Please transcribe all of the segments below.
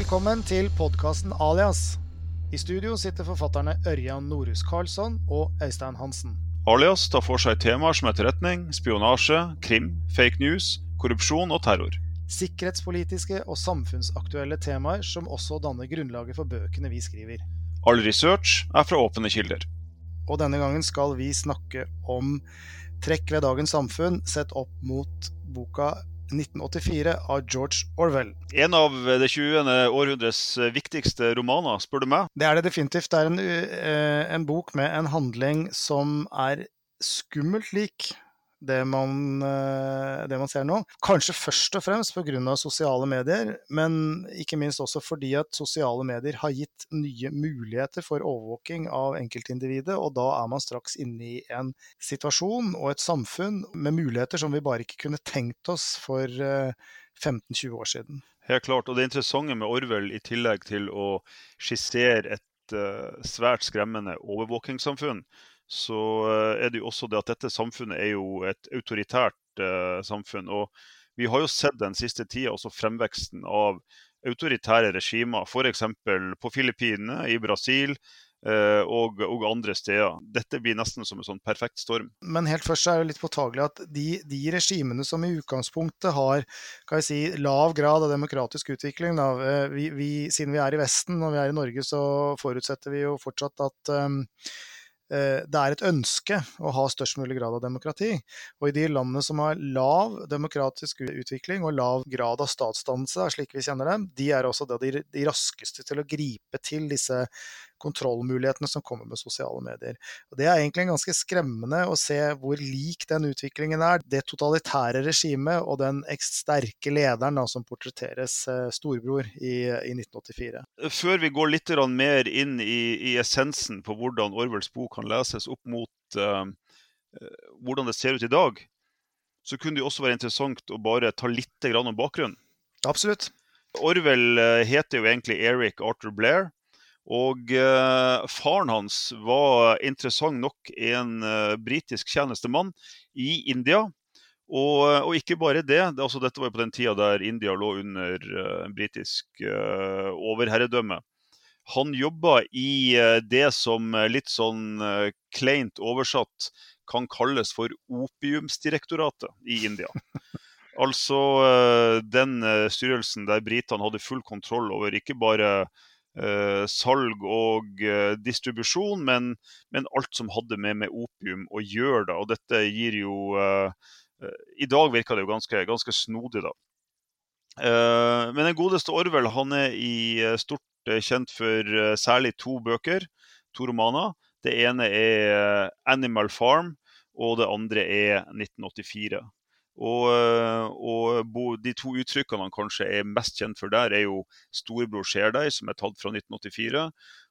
Velkommen til podkasten Alias. I studio sitter forfatterne Ørjan Norhus Karlsson og Øystein Hansen. Alias tar for seg temaer som etterretning, spionasje, krim, fake news, korrupsjon og terror. Sikkerhetspolitiske og samfunnsaktuelle temaer som også danner grunnlaget for bøkene vi skriver. All research er fra åpne kilder. Og denne gangen skal vi snakke om trekk ved dagens samfunn sett opp mot boka 1984 av George Orwell. En av det 20. århundres viktigste romaner, spør du meg. Det er det definitivt. Det er en, uh, en bok med en handling som er skummelt lik det man, uh, det man ser nå. Kanskje først og fremst pga. sosiale medier, men ikke minst også fordi at sosiale medier har gitt nye muligheter for overvåking av enkeltindividet, og da er man straks inne i en situasjon og et samfunn med muligheter som vi bare ikke kunne tenkt oss for uh, 15-20 år siden. Helt klart. Og det interessante med Orwell, i tillegg til å skissere et uh, svært skremmende overvåkingssamfunn, så er det jo også det at dette samfunnet er jo et autoritært eh, samfunn. Og vi har jo sett den siste tida også fremveksten av autoritære regimer, f.eks. på Filippinene, i Brasil, Uh, og, og, andre steder. Dette blir nesten som en sånn perfekt storm. Men helt først er det litt påtagelig at de, de regimene som i utgangspunktet har kan jeg si, lav grad av demokratisk utvikling da, vi, vi, Siden vi er i Vesten og vi er i Norge, så forutsetter vi jo fortsatt at um, det er et ønske å ha størst mulig grad av demokrati. Og i de landene som har lav demokratisk utvikling og lav grad av statsdannelse, slik vi kjenner dem, de er også de, de raskeste til å gripe til disse kontrollmulighetene som kommer med sosiale medier. Og Det er egentlig ganske skremmende å se hvor lik den utviklingen er. Det totalitære regimet og den sterke lederen da, som portretteres storbror i, i, 1984. Før vi går litt mer inn i, i, essensen på hvordan Orwells bok kan leses opp mot uh, hvordan det ser ut i dag, så kunne det også være interessant å bare ta litt om bakgrunnen. Absolutt. Orwell heter jo egentlig Eric Arthur Blair. Og eh, faren hans var interessant nok en eh, britisk tjenestemann i India. Og, og, ikke bare det. det altså, dette var jo på den tida der India lå under eh, britisk overherredømme. Han jobba i det som litt sånn kleint oversatt kan kalles for opiumsdirektoratet i India. altså den styrelsen der britene hadde full kontroll over ikke bare Uh, salg og uh, distribusjon, men, men, alt som hadde med, med opium å gjøre. Da. Og dette gir jo uh, I dag virker det jo ganske, ganske snodig, da. men den godeste Orwell han er i stort kjent for særlig to bøker, to romaner. Det ene er 'Animal Farm', og det andre er 1984. Og, eh, og, de to uttrykkene han kanskje er mest kjent for der, er jo 'Storebror ser deg', som er tatt fra 1984.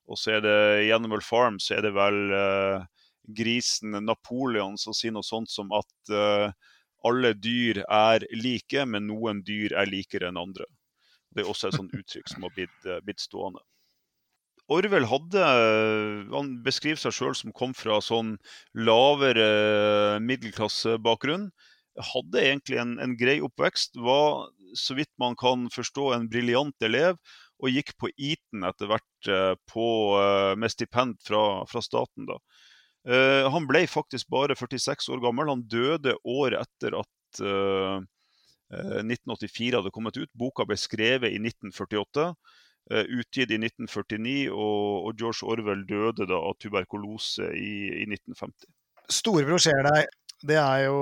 Og så er det i Animal Farm så er det vel uh, grisen Napoleon som sier noe sånt som at uh, alle dyr er like, men noen dyr er likere enn andre. Det er også et sånt uttrykk som har blitt, uh, blitt stående. Orwell hadde, han beskriver seg sjøl som kom fra sånn lavere middelklassebakgrunn hadde egentlig en, en grei oppvekst. Var, så vidt man kan forstå, en briljant elev. Og gikk på Eton etter hvert uh, på, uh, med stipend fra, fra staten. da. Uh, han ble faktisk bare 46 år gammel. Han døde året etter at 1984 hadde kommet ut. Boka ble skrevet i 1948. utgitt i 1949, og, og, George Orwell døde da av tuberkulose i, i 1950. Storebror ser deg det er jo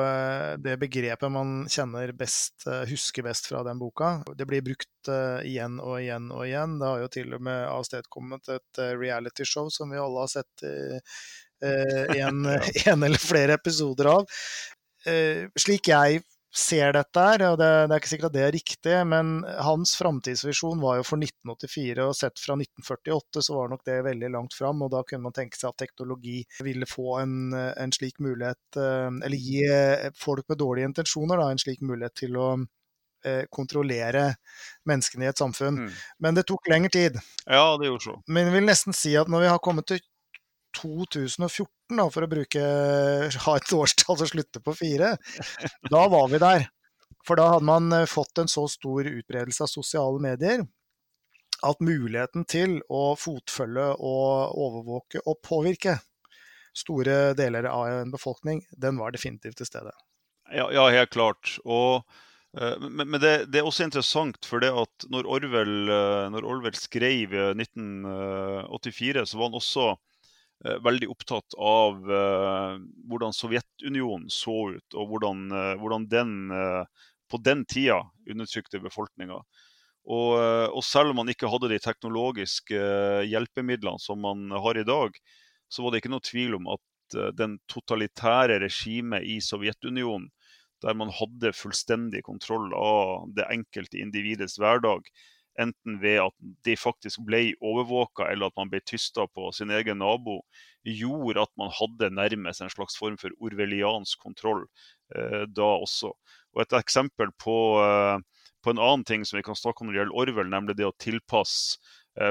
eh, det begrepet man kjenner best, eh, husker best fra den boka. Det blir brukt eh, igjen og igjen og igjen. Det har jo til og med avstedkommet et realityshow som vi alle har sett en, en eller flere episoder av. Slik jeg ser dette her, og det, det, er ikke sikkert at det er riktig, men hans framtidsvisjon var jo for 1984, og sett fra 1948 så var nok det veldig langt fram. Og da kunne man tenke seg at teknologi ville få en, en slik mulighet, eh, eller gi eh, folk med dårlige intensjoner da, en slik mulighet til å eh, kontrollere menneskene i et samfunn. Mm. Men det tok lengre tid. Ja, det gjorde så. Men jeg vil nesten si at når vi har kommet til 2014, da, for å bruke, ha et årstall som slutter på fire, da var vi der. For da hadde man eh, fått en så stor utbredelse av sosiale medier at muligheten til å fotfølge og overvåke og påvirke store deler av en befolkning, den var definitivt til stede. Ja, ja helt klart. Og, uh, men, men det, det, er også interessant, for det at når Orwell, uh, når Orwell skrev 1984, så var han også veldig opptatt av hvordan Sovjetunionen så ut, og hvordan, hvordan den på den tida undertrykte befolkninga. Og, og, selv om man ikke hadde de teknologiske hjelpemidlene som man har i dag, så var det ikke noe tvil om at den totalitære regimet i Sovjetunionen, der man hadde fullstendig kontroll av det enkelte individets hverdag, enten ved at de faktisk ble overvåka eller at man ble tysta på sin egen nabo, gjorde at man hadde nærmest en slags form for orwelliansk kontroll eh, da også. Og Et eksempel på, eh, på, en annen ting som vi kan snakke om når det gjelder Orwell, nemlig det å tilpasse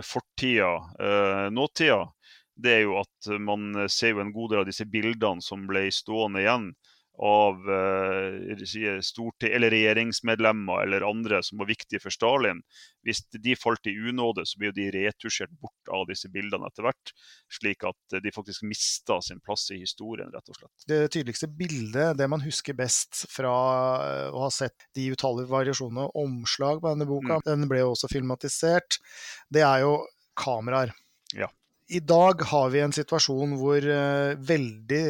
fortida nåtida, det er jo at man ser jo en god del av disse bildene som ble stående igjen av eh, eller regjeringsmedlemmer eller andre som var viktige for Stalin. Hvis de falt i unåde, så blir de retusjert bort av disse bildene etter hvert. Slik at de faktisk mista sin plass i historien, rett og slett. Det tydeligste bildet, det man husker best fra eh, å ha sett de utallige variasjonene og omslag på denne boka, mm. den ble jo også filmatisert, det er jo kameraer. Ja. I dag har vi en situasjon hvor veldig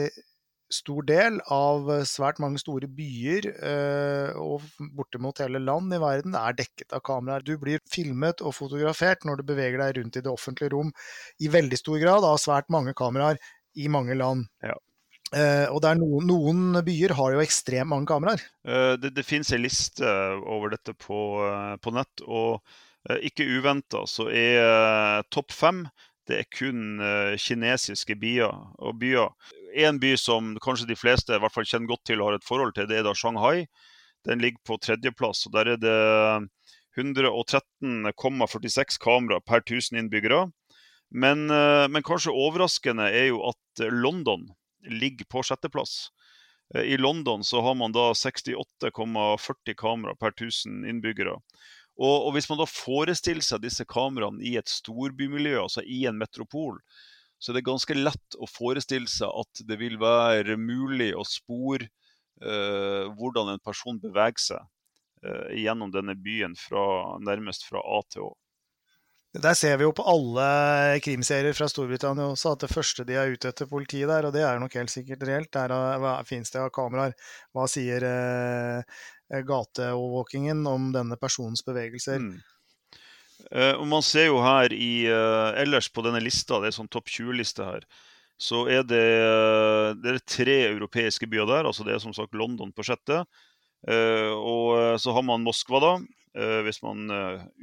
stor del av svært mange store byer uh, og bortimot hele land i verden er dekket av kameraer. Du blir filmet og fotografert når du beveger deg rundt i det offentlige rom i veldig stor grad av svært mange kameraer i mange land. Ja. Uh, og noen, noen, byer har jo ekstremt mange kameraer. Uh, det, det finnes en liste over dette på, på nett, og ikke uventa så er topp fem det er kun uh, kinesiske byer og byer. En by som kanskje de fleste i hvert fall kjenner godt til og har et forhold til, det er da Shanghai. Den ligger på tredjeplass. og Der er det 113,46 kamera per 1000 innbyggere. Men, uh, men, kanskje overraskende er jo at London ligger på sjetteplass. Uh, I London så har man da 68,40 kamera per 1000 innbyggere. Og, og, hvis man da forestiller seg disse kameraene i et storbymiljø, altså i en metropol, så er det ganske lett å forestille seg at det vil være mulig å spore uh, hvordan en person beveger seg uh, gjennom denne byen fra, nærmest fra A til Å. Der ser vi jo på alle krimserier fra Storbritannia også at det første de er ute etter politiet der, og det er nok helt sikkert reelt, der finnes det av kameraer. Hva sier eh, Eh, gateovervåkingen om denne personens bevegelser. Mm. Uh, og Man ser jo her i, uh, ellers på denne lista, det er sånn topp 20-liste her, så er det, uh, det er tre europeiske byer der. altså Det er som sagt London på sjette. og så har man Moskva, da, hvis man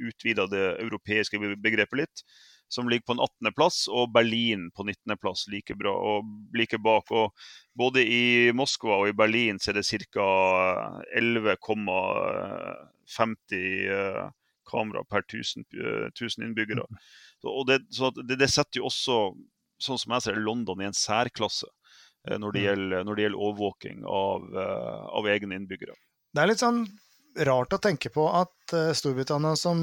utvider det europeiske begrepet litt som ligger på en 18.-plass, og Berlin på 19.-plass like bra og like bak. Og både i Moskva og i Berlin så er det ca. 11,50 eh, kamera per 1000, 1000 eh, innbyggere. Så, det, så det, det, setter jo også, sånn som jeg ser London i en særklasse eh, når det mm. gjelder, når det gjelder overvåking av, av egne innbyggere. Det er litt sånn rart å tenke på at Storbritannia, som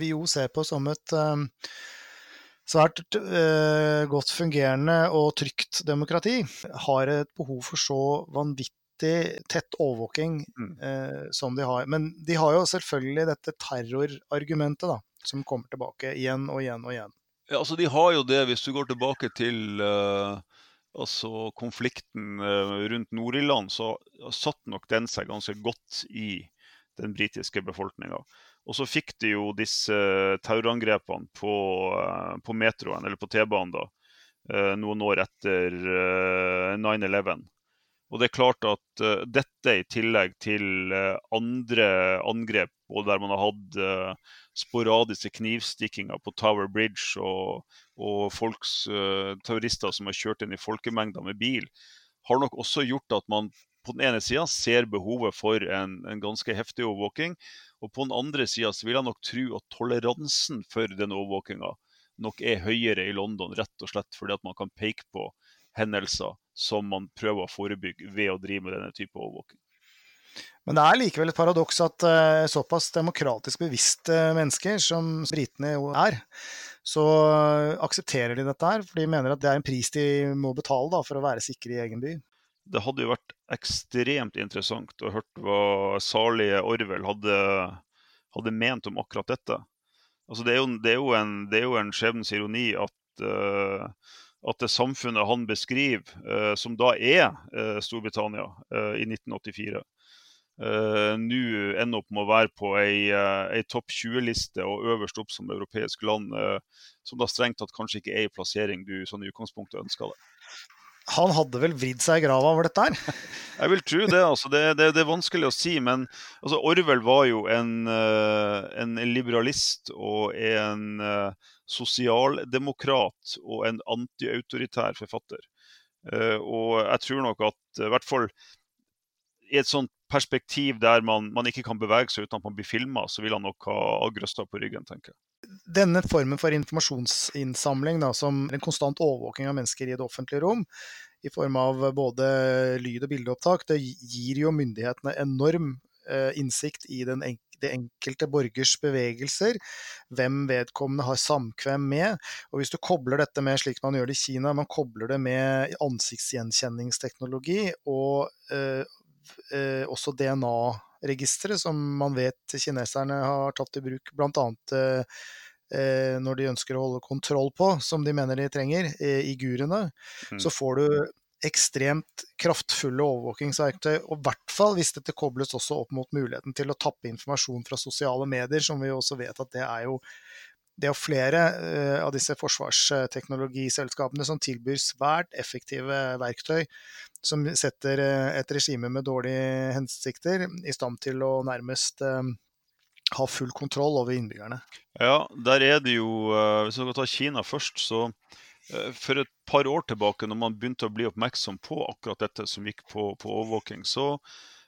vi jo ser på som et svært uh, godt fungerende og trygt demokrati, har et behov for så vanvittig tett overvåking mm. som de har. Men de har jo selvfølgelig dette terrorargumentet da, som kommer tilbake igjen og igjen og igjen. Ja, altså De har jo det, hvis du går tilbake til altså konflikten rundt Nord-Irland, så satt nok den seg ganske godt i den britiske befolkninga. Og så fikk de jo disse terrorangrepene på, eh, på metroen, eller på T-banen, da, eh, noen år etter 9-11. Og det er klart at uh, dette i tillegg til uh, andre angrep, og der man har hatt uh, sporadiske knivstikkinger på Tower Bridge og, og folks terrorister som har kjørt inn i folkemengder med bil, har nok også gjort at man på den ene sida ser behovet for en, en, ganske heftig overvåking. Og på den andre sida vil jeg nok tro at toleransen for den overvåkinga nok er høyere i London, rett og slett fordi at man kan peke på hendelser som man prøver å forebygge ved å drive med denne type overvåking. Men det er likevel et paradoks at uh, såpass demokratisk bevisste mennesker som britene jo er, så aksepterer de dette her, for de mener at det er en pris de må betale da, for å være sikre i egen by. Det hadde jo vært ekstremt interessant å høre hva salige Orwell hadde, hadde, ment om akkurat dette. Altså, det, er jo, det, er jo, en, det er jo en skjebnens ironi at, uh, at det samfunnet han beskriver, som da er Storbritannia i 1984 uh, nå ender opp med å være på ei, uh, ei topp 20-liste og øverst opp som europeisk land, uh, som da strengt tatt kanskje ikke er i plassering du sånn i utgangspunktet ønska deg. Han hadde vel vridd seg i grava over dette her? Jeg vil tro det. altså. Det, det, det er vanskelig å si. Men altså, Orwell var jo en, en liberalist og en sosialdemokrat og en antiautoritær forfatter. og jeg tror nok at i hvert fall i et sånt perspektiv der man, man, ikke kan bevege seg uten at man blir filma, så vil han nok ha agrøsta på ryggen, tenker jeg. Denne formen for informasjonsinnsamling, da, som en konstant overvåking av mennesker i det offentlige rom, i form av både lyd- og bildeopptak, det gir jo myndighetene enorm eh, innsikt i den enkelte det enkelte borgers bevegelser, hvem vedkommende har samkvem med. Og hvis du kobler dette med slik man gjør det i Kina, man kobler det med ansiktsgjenkjenningsteknologi og eh, eh, også DNA-registeret, som man vet kineserne har tatt i bruk bl.a. Eh, eh, når de ønsker å holde kontroll på, som de mener de trenger, eh, i gurene, mm. så får du ekstremt kraftfulle overvåkingsverktøy, og i hvert fall hvis dette kobles også opp mot muligheten til å tappe informasjon fra sosiale medier, som vi også vet at det er jo det er flere uh, av disse forsvarsteknologiselskapene som tilbyr svært effektive verktøy som setter uh, et regime med dårlige hensikter i stand til å nærmest uh, ha full kontroll over innbyggerne. Ja, der er det jo Hvis vi skal ta Kina først, så for et par år tilbake, når man begynte å bli oppmerksom på akkurat dette som gikk på, på overvåking, så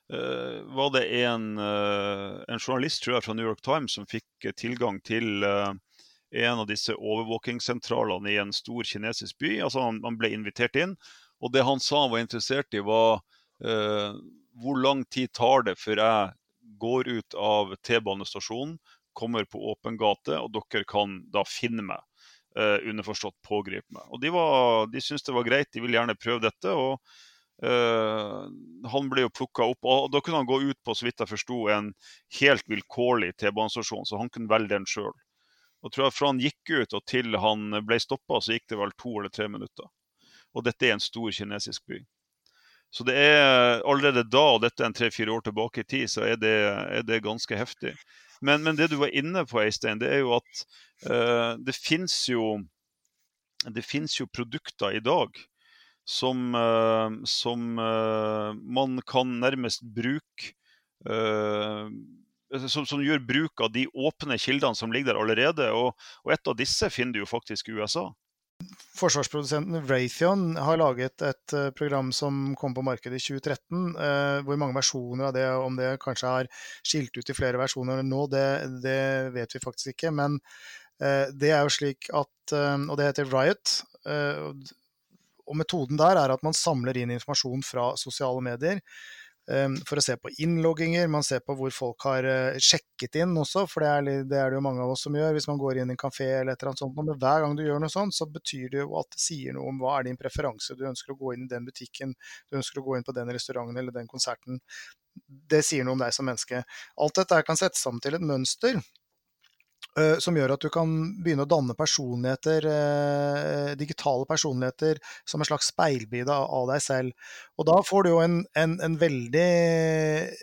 var det en, en, journalist tror jeg, fra New York Times som fikk tilgang til en av disse overvåkingssentralene i en stor kinesisk by. Altså han, han, ble invitert inn, og det han sa han var interessert i, var hvor lang tid tar det før jeg går ut av T-banestasjonen, kommer på åpen gate, og dere kan da finne meg. Eh, underforstått pågripe meg. Og De, var, de syntes det var greit, de ville gjerne prøve dette. og Uh, han ble jo plukka opp, og da kunne han gå ut på så vidt jeg forsto, en helt vilkårlig T-banestasjon, så han kunne velge den sjøl. Fra han gikk ut og til han ble stoppa, så gikk det vel to eller tre minutter. Og dette er en stor kinesisk by. Så det er allerede da, og dette er en tre-fire år tilbake i tid, så er det, er det ganske heftig. Men, men, det du var inne på, Eistein, det er jo at uh, det fins jo det fins jo produkter i dag som, uh, som uh, man kan nærmest bruke uh, som, som, gjør bruk av de åpne kildene som ligger der allerede. Og, og et av disse finner du jo faktisk i USA. Forsvarsprodusenten Raytheon har laget et uh, program som kom på markedet i 2013. Uh, eh, hvor mange versjoner av det, om det kanskje er skilt ut i flere versjoner nå, det, det vet vi faktisk ikke. Men uh, det er jo slik at Og det heter Riot. og metoden der er at man samler inn informasjon fra sosiale medier for å se på innlogginger. Man ser på hvor folk har eh, sjekket inn også, for det er, det jo mange av oss som gjør hvis man går inn i en kafé eller et eller annet sånt. Men hver gang du gjør noe sånt, så betyr det jo at det sier noe om hva er din preferanse. Du ønsker å gå inn i den butikken, du ønsker å gå inn på den restauranten eller den konserten. Det sier noe om deg som menneske. Alt dette kan settes sammen til et mønster som gjør at du kan begynne å danne personligheter, eh, digitale personligheter, som en slags speilbilde av deg selv. Og da får du jo en, en, en veldig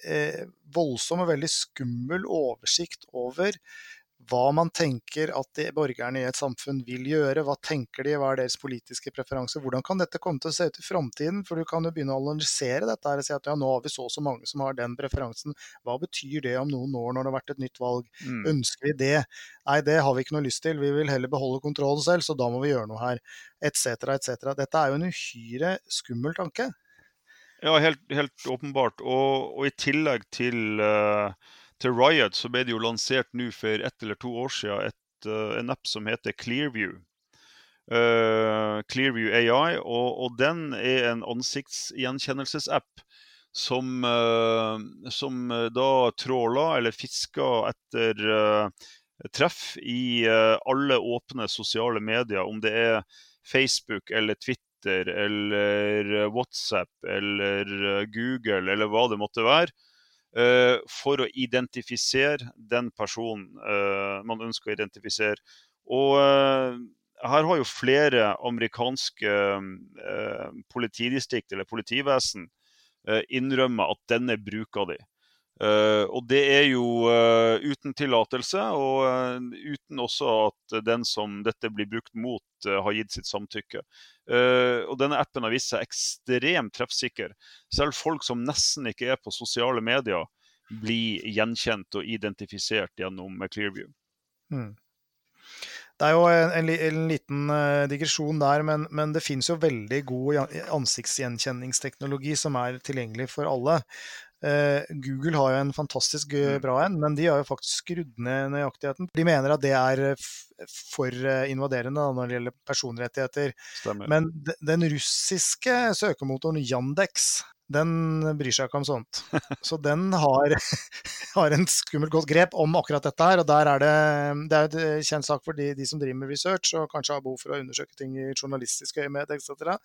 eh, voldsom og veldig skummel oversikt over hva man tenker at de borgerne i et samfunn vil gjøre. Hva tenker de, hva er deres politiske preferanser? Hvordan kan dette komme til å se ut i framtiden? For du kan jo begynne å analysere dette her og si at ja, nå har vi så og så mange som har den preferansen. Hva betyr det om noen år når det har vært et nytt valg? Mm. Ønsker vi det? Nei, det har vi ikke noe lyst til. Vi vil heller beholde kontrollen selv, så da må vi gjøre noe her. Etc., etc. Dette er jo en uhyre skummel tanke. Ja, helt, helt åpenbart. Og, og, i tillegg til uh til Riot så ble det jo lansert nå for ett eller to år siden et, uh, en app som heter Clearview. Uh, Clearview AI, og, og, den er en ansiktsgjenkjennelsesapp som, som da tråler eller fisker etter treff i alle åpne sosiale medier, om det er Facebook eller Twitter eller WhatsApp eller Google eller hva det måtte være, for å identifisere den personen man ønsker å identifisere. Og her har jo flere amerikanske politidistrikt eller politivesen innrømmer at denne bruker de. Uh, og det er jo uh, uten tillatelse, og uh, uten også at den som dette blir brukt mot, har gitt sitt samtykke. og denne appen har vist seg ekstremt treffsikker. Selv folk som nesten ikke er på sosiale medier, blir gjenkjent og identifisert gjennom Clearview. Mm. Det er jo en, en, en liten digresjon der, men, men det finnes jo veldig god ansiktsgjenkjenningsteknologi som er tilgjengelig for alle. Eh, Google har jo en fantastisk eh, mm. bra en, men de har jo faktisk skrudd ned nøyaktigheten. De mener at det er eh, for invaderende når det gjelder personrettigheter. Stemmer. Men den russiske søkemotoren Yandex den bryr seg ikke om sånt. Så den har, har en skummelt godt grep om akkurat dette her. Og der er det, det er et kjent sak for de, de, som driver med research og kanskje har behov for å undersøke ting i journalistisk øyemed etc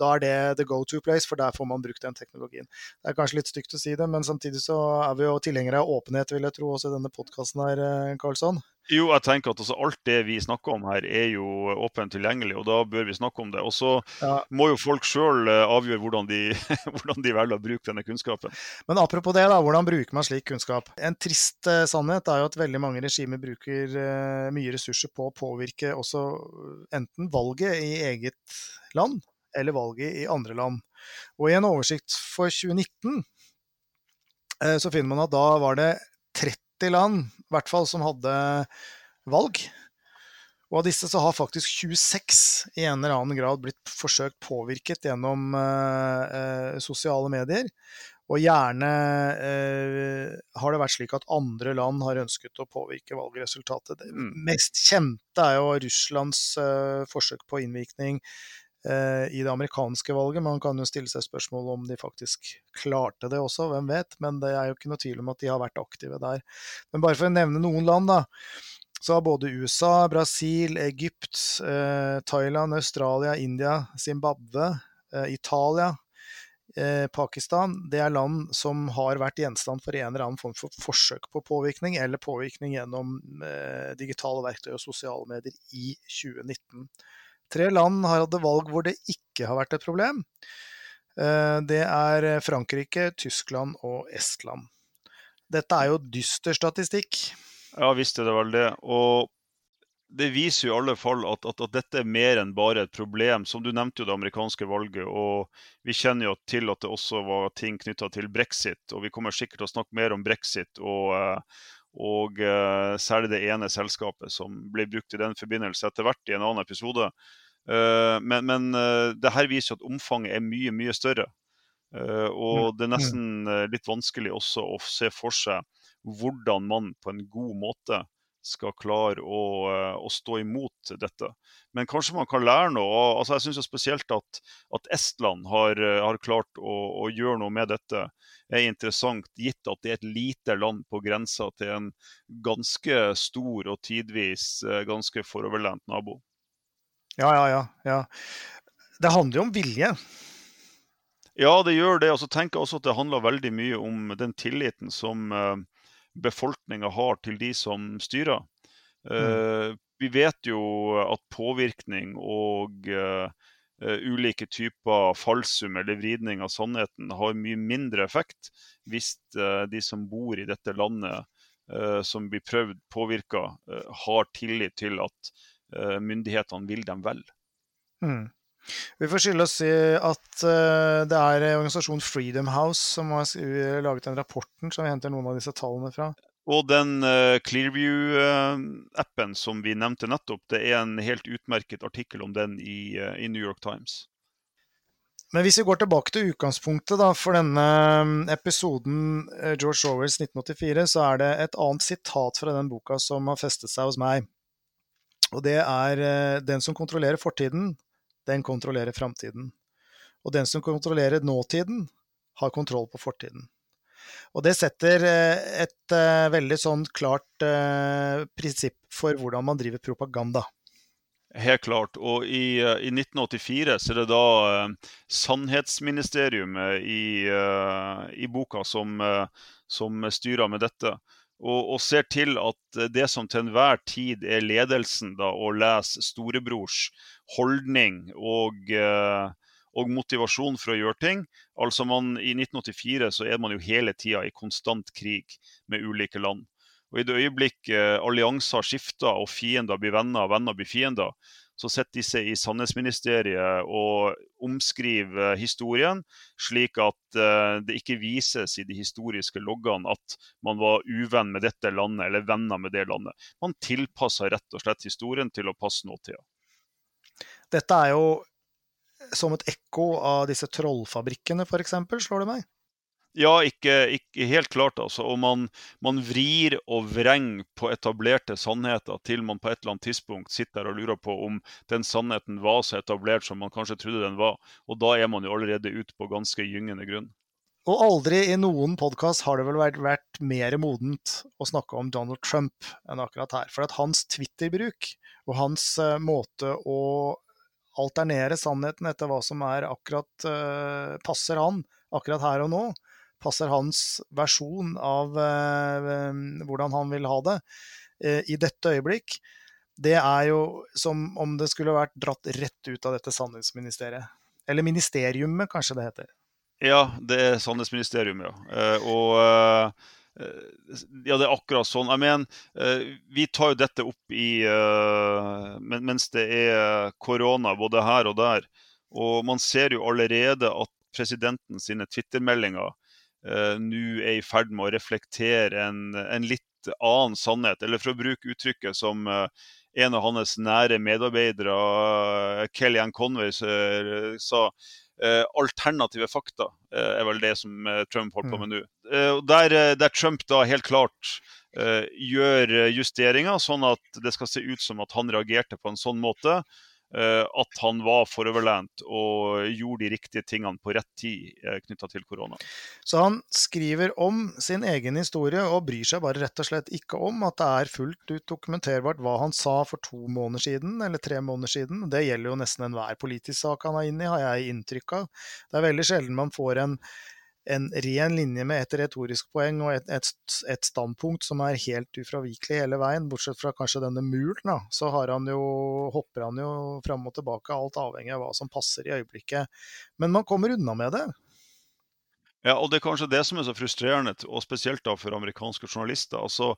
da er det the go to place, for der får man brukt den teknologien. Det er kanskje litt stygt å si det, men samtidig så er vi jo tilhengere av åpenhet, vil jeg tro, også i denne podkasten her, eh, Karlsson. Jo, jeg tenker at altså, alt det vi snakker om her, er jo åpent tilgjengelig, og da bør vi snakke om det. Og så ja. må jo folk sjøl eh, avgjøre hvordan de, hvordan de, velger å bruke denne kunnskapen. Men apropos det, da, hvordan bruker man slik kunnskap? En trist uh, sannhet er jo at veldig mange regimer bruker uh, mye ressurser på å påvirke også enten valget i eget land eller valget i andre land. Og I en oversikt for 2019 eh, så finner man at da var det 30 land i hvert fall som hadde valg. Og av disse så har faktisk 26 i en eller annen grad blitt forsøkt påvirket gjennom eh, eh, sosiale medier. Og gjerne eh, har det vært slik at andre land har ønsket å påvirke valgresultatet. Det mm. mest kjente er jo Russlands eh, forsøk på innvirkning i det amerikanske valget. Man kan jo stille seg spørsmål om de faktisk klarte det også, hvem vet. Men det er jo ikke noe tvil om at de har vært aktive der. Men bare for å nevne noen land, da. Så har både USA, Brasil, Egypt, eh, Thailand, Australia, India, Zimbabwe, eh, Italia, eh, Pakistan. Det er land som har vært gjenstand for en eller annen form for forsøk på påvirkning, eller påvirkning gjennom eh, digitale verktøy og sosiale medier i 2019. Tre land har hatt valg hvor det ikke har vært et problem. Eh, det er Frankrike, Tyskland og Estland. Dette er jo dyster statistikk. Ja visst er det vel det. Og det viser jo i alle fall at, at, at, dette er mer enn bare et problem. Som du nevnte jo det amerikanske valget, og vi kjenner jo til at det også var ting knytta til brexit. Og vi kommer sikkert til å snakke mer om brexit og, eh, og uh, særlig det ene selskapet som ble brukt i den forbindelse etter hvert i en annen episode. Uh, men, men uh, det her viser at omfanget er mye, mye større. Uh, og det er nesten litt vanskelig også å se for seg hvordan man på en god måte skal klare å, å stå imot dette. Men kanskje man kan lære noe. Altså, jeg syns spesielt at, at, Estland har, har klart å, å, gjøre noe med dette er interessant, gitt at det er et lite land på grensa til en ganske stor og tidvis eh, ganske foroverlent nabo. Ja, ja, ja, ja. Det handler jo om vilje. Ja, det gjør det. Og så tenker jeg også at det handler veldig mye om den tilliten som eh, befolkninga har til de som styrer. Mm. Vi vet jo at påvirkning og uh, ulike typer falsum eller vridning av sannheten har mye mindre effekt hvis uh, de som bor i dette landet, uh, som blir prøvd påvirka, har tillit til at myndighetene vil dem vel. Mm. Vi får skylde oss i at det er organisasjonen Freedom House som har laget den rapporten som vi henter noen av disse tallene fra. Og den uh, Clearview-appen som vi nevnte nettopp, det er en helt utmerket artikkel om den i, uh, i, New York Times. Men hvis vi går tilbake til utgangspunktet da, for denne mm, episoden eh, George Orwells 1984, så er det et annet sitat fra den boka som har festet seg hos meg. Og det er eh, den som kontrollerer fortiden, den kontrollerer framtiden. Og den som kontrollerer nåtiden, har kontroll på fortiden. Og det setter et veldig sånn klart prinsipp for hvordan man driver propaganda. Helt klart. Og i, i 1984 så er det da uh, Sannhetsministeriumet i, uh, i boka som, uh, som, styrer med dette. Og, og, ser til at det som til enhver tid er ledelsen, da, å lese storebrors holdning og, og motivasjon for å gjøre ting. Altså man, I 1984 så er man jo hele tida i konstant krig med ulike land. Og I det øyeblikk eh, allianser skifter og fiender blir venner og venner blir fiender, så sitter disse i Sannhetsministeriet og omskriver historien, slik at eh, det ikke vises i de historiske loggene at man var uvenn med dette landet eller venner med det landet. Man tilpasser rett og slett historien til å passe nåtida. Dette er jo som et ekko av disse trollfabrikkene, f.eks., slår det meg? Ja, ikke, ikke, helt klart, altså. Og man, man, vrir og vrenger på etablerte sannheter til man på et eller annet tidspunkt sitter og lurer på om den sannheten var så etablert som man kanskje trodde den var. Og da er man jo allerede ute på ganske gyngende grunn. Og aldri i noen podkast har det vel vært, vært, mer modent å snakke om Donald Trump enn akkurat her. For at hans Twitter-bruk og hans uh, måte å alternere sannheten etter hva som er akkurat uh, passer han akkurat her og nå, passer hans versjon av uh, hvordan han vil ha det uh, i dette øyeblikk, det er jo som om det skulle vært dratt rett ut av dette sannhetsministeriet. Eller ministeriumet, kanskje det heter. Ja, det er sannhetsministerium, ja. Og ja, det er akkurat sånn. Jeg mener, vi tar jo dette opp i mens det er korona både her og der. Og man ser jo allerede at presidenten sine Twitter-meldinger nå er i ferd med å reflektere en, en, litt annen sannhet. Eller for å bruke uttrykket som en av hans nære medarbeidere, Kellyanne Conway, sa alternative fakta er vel det som Trump holder på mm. med nå. Der, der, Trump da helt klart gjør justeringer, sånn at det skal se ut som at han reagerte på en sånn måte Eh, at han var foroverlent og gjorde de riktige tingene på rett tid eh, knytta til korona. Så han skriver om sin egen historie og bryr seg bare rett og slett ikke om at det er fullt ut dokumenterbart hva han sa for to måneder siden eller tre måneder siden. Det gjelder jo nesten enhver politisk sak han er inne i, har jeg inntrykk av. Det er veldig sjelden man får en en ren linje med et retorisk poeng og et, et, et, standpunkt som er helt ufravikelig hele veien, bortsett fra kanskje denne muren, da, så han jo, hopper han jo fram og tilbake, alt avhengig av hva som passer i øyeblikket. Men man kommer unna med det. Ja, og Det er kanskje det som er så frustrerende, og spesielt da for amerikanske journalister. Altså,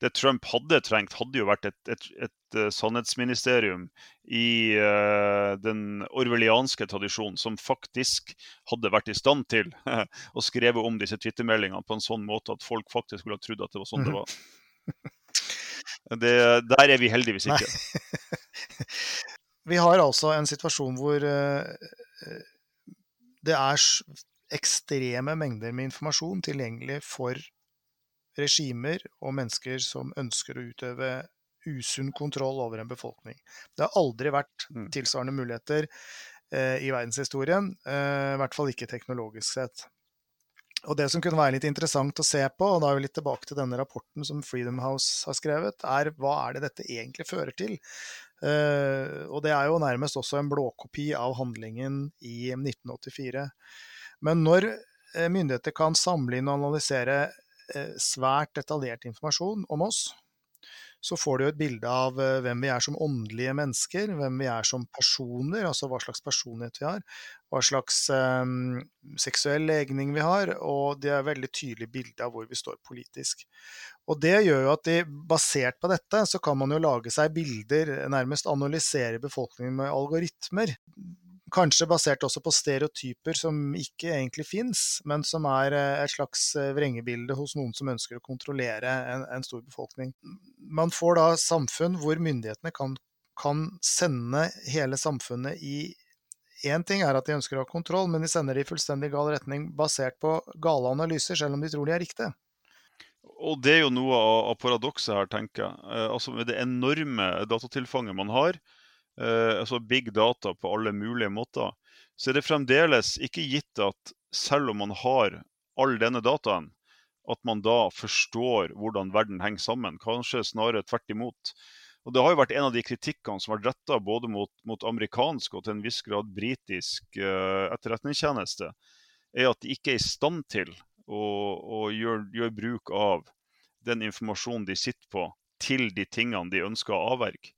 Det Trump hadde trengt, hadde jo vært et, et, et, eh, sannhetsministerium i uh, den orwellianske tradisjonen, som faktisk hadde vært i stand til å skrive om disse twittermeldingene på en sånn måte at folk faktisk skulle ha trodd at det var sånn det mhm. var. Det, der er vi heldigvis ikke. vi har altså en situasjon hvor uh, det er ekstreme mengder med informasjon tilgjengelig for regimer og mennesker som ønsker å utøve usunn kontroll over en befolkning. Det har aldri vært mm. tilsvarende muligheter eh, i verdenshistorien, eh, i hvert fall ikke teknologisk sett. Og Det som kunne være litt interessant å se på, og da er vi litt tilbake til denne rapporten som Freedom House har skrevet, er hva er det dette egentlig fører til? Uh, og det er jo nærmest også en blåkopi av handlingen i 1984. Men når eh, myndigheter kan samle inn og analysere eh, svært detaljert informasjon om oss, så får du et bilde av eh, hvem vi er som åndelige mennesker, hvem vi er som personer, altså hva slags personlighet vi har, hva slags um, seksuell legning vi har, og det er et veldig tydelig bilde av hvor vi står politisk. Og Det gjør jo at de, basert på dette, så kan man jo lage seg bilder, nærmest analysere befolkningen med algoritmer. Kanskje basert også på stereotyper som ikke egentlig fins, men som er eh, et slags eh, vrengebilde hos noen som ønsker å kontrollere en, en stor befolkning. Man får da samfunn hvor myndighetene kan, kan sende hele samfunnet i Én ting er at de ønsker å ha kontroll, men de sender det i fullstendig gal retning basert på gale analyser, selv om de tror de er riktige. Og det er jo noe av paradokset her, tenker jeg. Eh, altså Med det enorme datatilfanget man har, altså big data på alle mulige måter, så er det fremdeles ikke gitt at selv om man har all denne dataen, at man da forstår hvordan verden henger sammen. Kanskje snarere tvert imot. Og Det har jo vært en av de kritikkene som har vært retta både mot, mot, amerikansk og til en viss grad britisk uh, etterretningstjeneste, er at de ikke er i stand til å, å gjøre, gjør bruk av den informasjonen de sitter på, til de tingene de ønsker å avverge.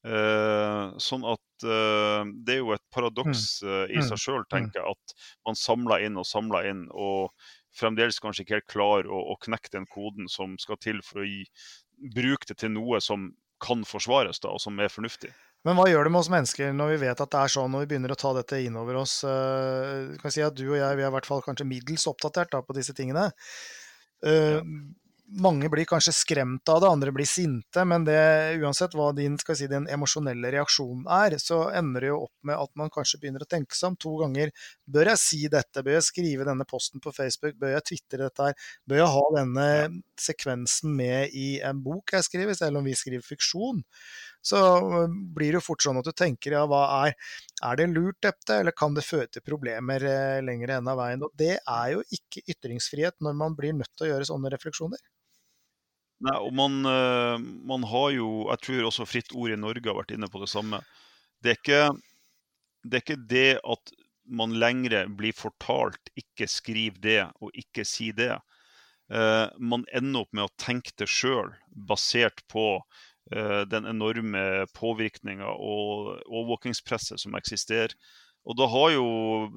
Uh, sånn at eh, det er jo et paradoks eh, i mm. seg sjøl, mm. tenker jeg, at man samler inn og samler inn, og fremdeles kanskje ikke helt klar å, å knekke den koden som skal til for å gi, bruke det til noe som kan forsvares, da, og som er fornuftig. Men hva gjør det med oss mennesker når vi vet at det er sånn, og vi begynner å ta dette inn over oss? kan si at Du og jeg vi er i hvert fall kanskje middels oppdatert da, på disse tingene. Ja mange blir kanskje skremt av det, andre blir sinte, men det, uansett hva din, si, din emosjonelle reaksjon er, så ender det jo opp med at man kanskje begynner å tenke seg om to ganger. Bør jeg si dette? Bør jeg skrive denne posten på Facebook? Bør jeg tvitre dette her? Bør jeg ha denne sekvensen med i en bok jeg skriver, selv om vi skriver fiksjon? så blir det jo fort sånn at du tenker ja, hva er, er det lurt dette, eller kan det føre til problemer eh, lenger enn av veien? Og det er jo ikke ytringsfrihet når man blir nødt til å gjøre sånne refleksjoner. Nei, og man, eh, man, har jo Jeg tror også Fritt Ord i Norge har vært inne på det samme. Det er ikke det, er ikke det at man lengre blir fortalt 'ikke skriv det' og 'ikke si det'. Uh, man ender opp med å tenke det sjøl, basert på uh, den enorme påvirkninga og overvåkingspresset som eksisterer. Og da har jo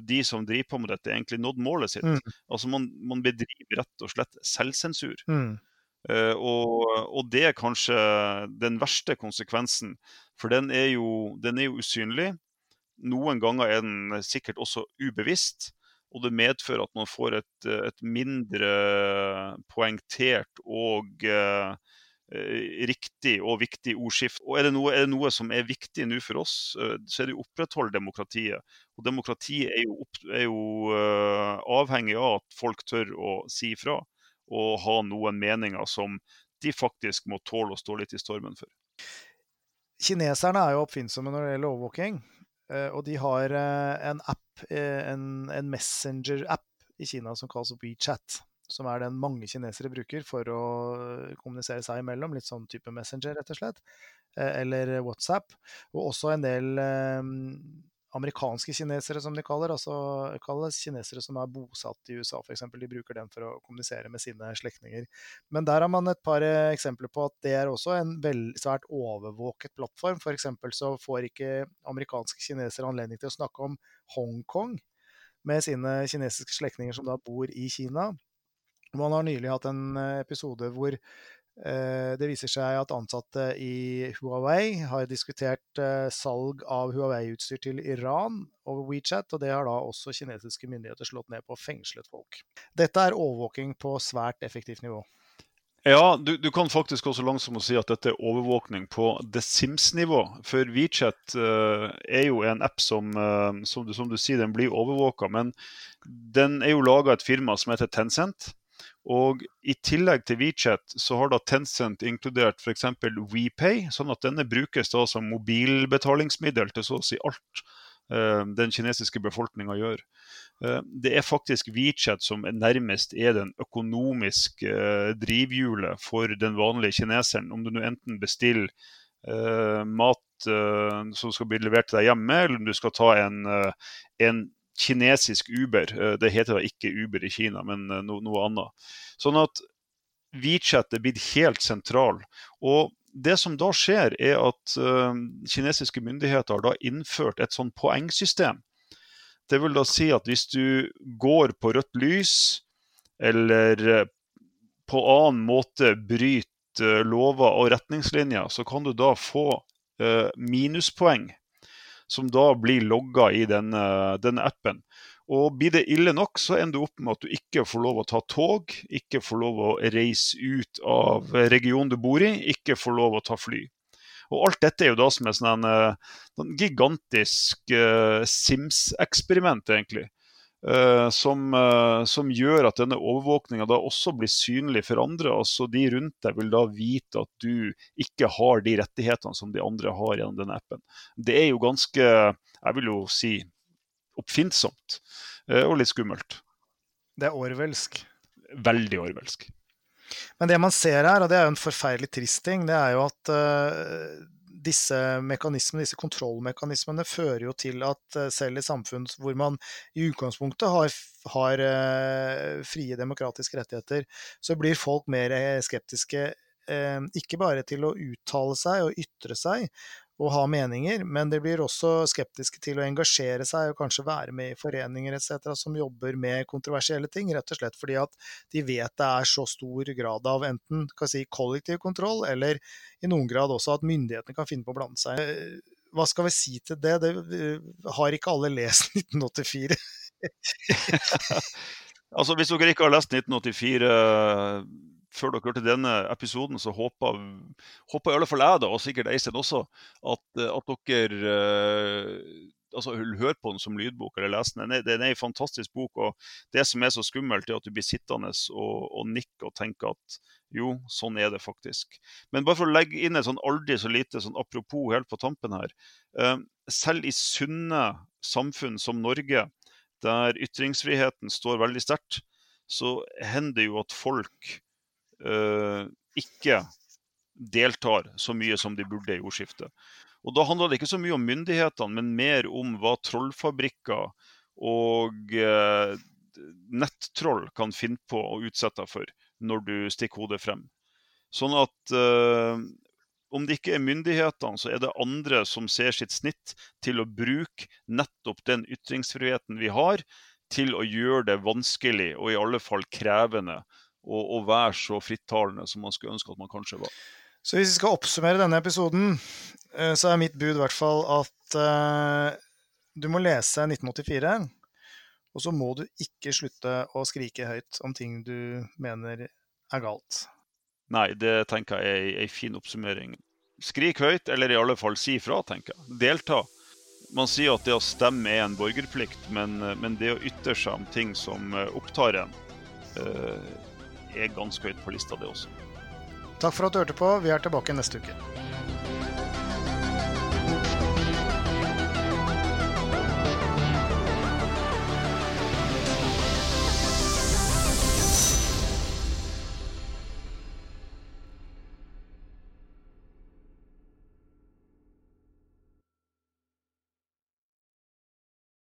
de som driver på med dette, egentlig nådd målet sitt. Mm. Altså man, man, bedriver rett og slett selvsensur. Mm. Uh, og, og, det er kanskje den verste konsekvensen, for den er jo, den er jo usynlig. Noen ganger er den sikkert også ubevisst, og det medfører at man får et, et mindre poengtert og eh, riktig og viktig ordskift. Og er det, noe, er det noe som er viktig nå for oss, uh, så er det å opprettholde demokratiet. Og demokratiet er jo, opp, er jo avhengig av at folk tør å si ifra og ha noen meninger som de faktisk må tåle å stå litt i stormen for. Kineserne er jo oppfinnsomme når det gjelder overvåking. Eh, og de har eh, en app, eh, en, en messenger-app i Kina som kalles WeChat. Som er den mange kinesere bruker for å kommunisere seg imellom. Litt sånn type Messenger, rett og slett. Eller WhatsApp. Og også en del amerikanske kinesere, som de kaller, altså kalles kinesere som er bosatt i USA f.eks. De bruker den for å kommunisere med sine slektninger. Men der har man et par eh, eksempler på at det er også en svært overvåket plattform. F.eks. så får ikke amerikanske kinesere anledning til å snakke om Hongkong med sine kinesiske slektninger som da bor i Kina. Man har nylig hatt en eh, episode hvor det viser seg at ansatte i Huawei har diskutert eh, salg av Huawei-utstyr til Iran over WeChat, og det har da også kinesiske myndigheter slått ned på fengslet folk. Dette er overvåking på svært effektivt nivå. Ja, du, du, kan faktisk også langsomt si at dette er overvåkning på The Sims-nivå. For WeChat uh, er jo en app som, uh, som, du, som, du, sier, den blir overvåka. Men den er jo laga et firma som heter Tencent. Og I tillegg til WeChat så har da Tencent inkludert f.eks. WePay, sånn at denne brukes da som mobilbetalingsmiddel til så å si alt eh, den kinesiske befolkninga gjør. Eh, det er faktisk WeChat som nærmest er den økonomiske eh, drivhjulet for den vanlige kineseren. Om du nå enten bestiller mat som skal bli levert til deg hjemme, eller om du skal ta en, en kinesisk Uber. Eh, det heter da ikke Uber i Kina, men eh, no, noe annet. Sånn at WeChat er blitt helt sentral. Og det som da skjer, er at uh, kinesiske myndigheter har da innført et sånn poengsystem. Det vil da si at hvis du går på rødt lys, eller på annen måte bryter lover og retningslinjer, så kan du da få uh, minuspoeng som da blir logga i denne, denne, appen. Og Blir det ille nok, så ender du opp med at du ikke får lov å ta tog, ikke får lov å reise ut av regionen du bor i, ikke får lov å ta fly. Og Alt dette er jo da som et sånn, sånn gigantisk uh, Sims-eksperiment, egentlig. Uh, som, uh, som, gjør at denne overvåkninga da også blir synlig for andre. altså De rundt deg vil da vite at du ikke har de rettighetene som de andre har gjennom denne appen. Det er jo ganske, jeg vil jo si, oppfinnsomt uh, og litt skummelt. Det er orwellsk. Veldig orwellsk. Men det man ser her, og det er jo en forferdelig trist ting, det er jo at disse mekanismene, disse kontrollmekanismene fører jo til at uh, selv i samfunn hvor man i utgangspunktet har, har uh, frie demokratiske rettigheter, så blir folk mer skeptiske ikke bare til å uttale seg og ytre seg, og ha meninger, men de blir også skeptiske til å engasjere seg og kanskje være med i foreninger etc. som jobber med kontroversielle ting, rett og slett fordi at de vet det er så stor grad av enten si, kollektiv kontroll, eller i noen grad også at myndighetene kan finne på å blande seg. Hva skal vi si til det? det har ikke alle lest 1984? altså, Hvis dere ikke har lest 1984 før dere hørte denne episoden, så håper, håper i alle fall jeg, da, og sikkert Eistein også, at, at dere uh, altså, hører på den som lydbok eller leser den. Det er en fantastisk bok. og Det som er så skummelt, er at du blir sittende og, og nikke og tenke at jo, sånn er det faktisk. Men bare for å legge inn et sånn aldri så lite sånn apropos helt på tampen her. Uh, selv i sunne samfunn som Norge, der ytringsfriheten står veldig sterkt, så hender det jo at folk ikke deltar så mye som de burde i ordskiftet. Og Da handler det ikke så mye om myndighetene, men mer om hva trollfabrikker og uh, nettroll kan finne på å utsette deg for når du stikker hodet frem. Sånn at uh, om det ikke er myndighetene, så er det andre som ser sitt snitt til å bruke nettopp den ytringsfriheten vi har, til å gjøre det vanskelig og i alle fall krevende og, og være så frittalende som man skulle ønske at man kanskje var. Så hvis vi skal oppsummere denne episoden, eh, så er mitt bud i hvert fall at uh, du må lese 1984. Og så må du ikke slutte å skrike høyt om ting du mener er galt. Nei, det tenker jeg er ei fin oppsummering. Skrik høyt, eller i alle fall si fra, tenker jeg. Delta. Man sier at det å stemme er en borgerplikt, men, men det å ytre seg om ting som opptar en, uh, er ganske høyt på lista, det også. Takk for at du hørte på. Vi er tilbake neste uke.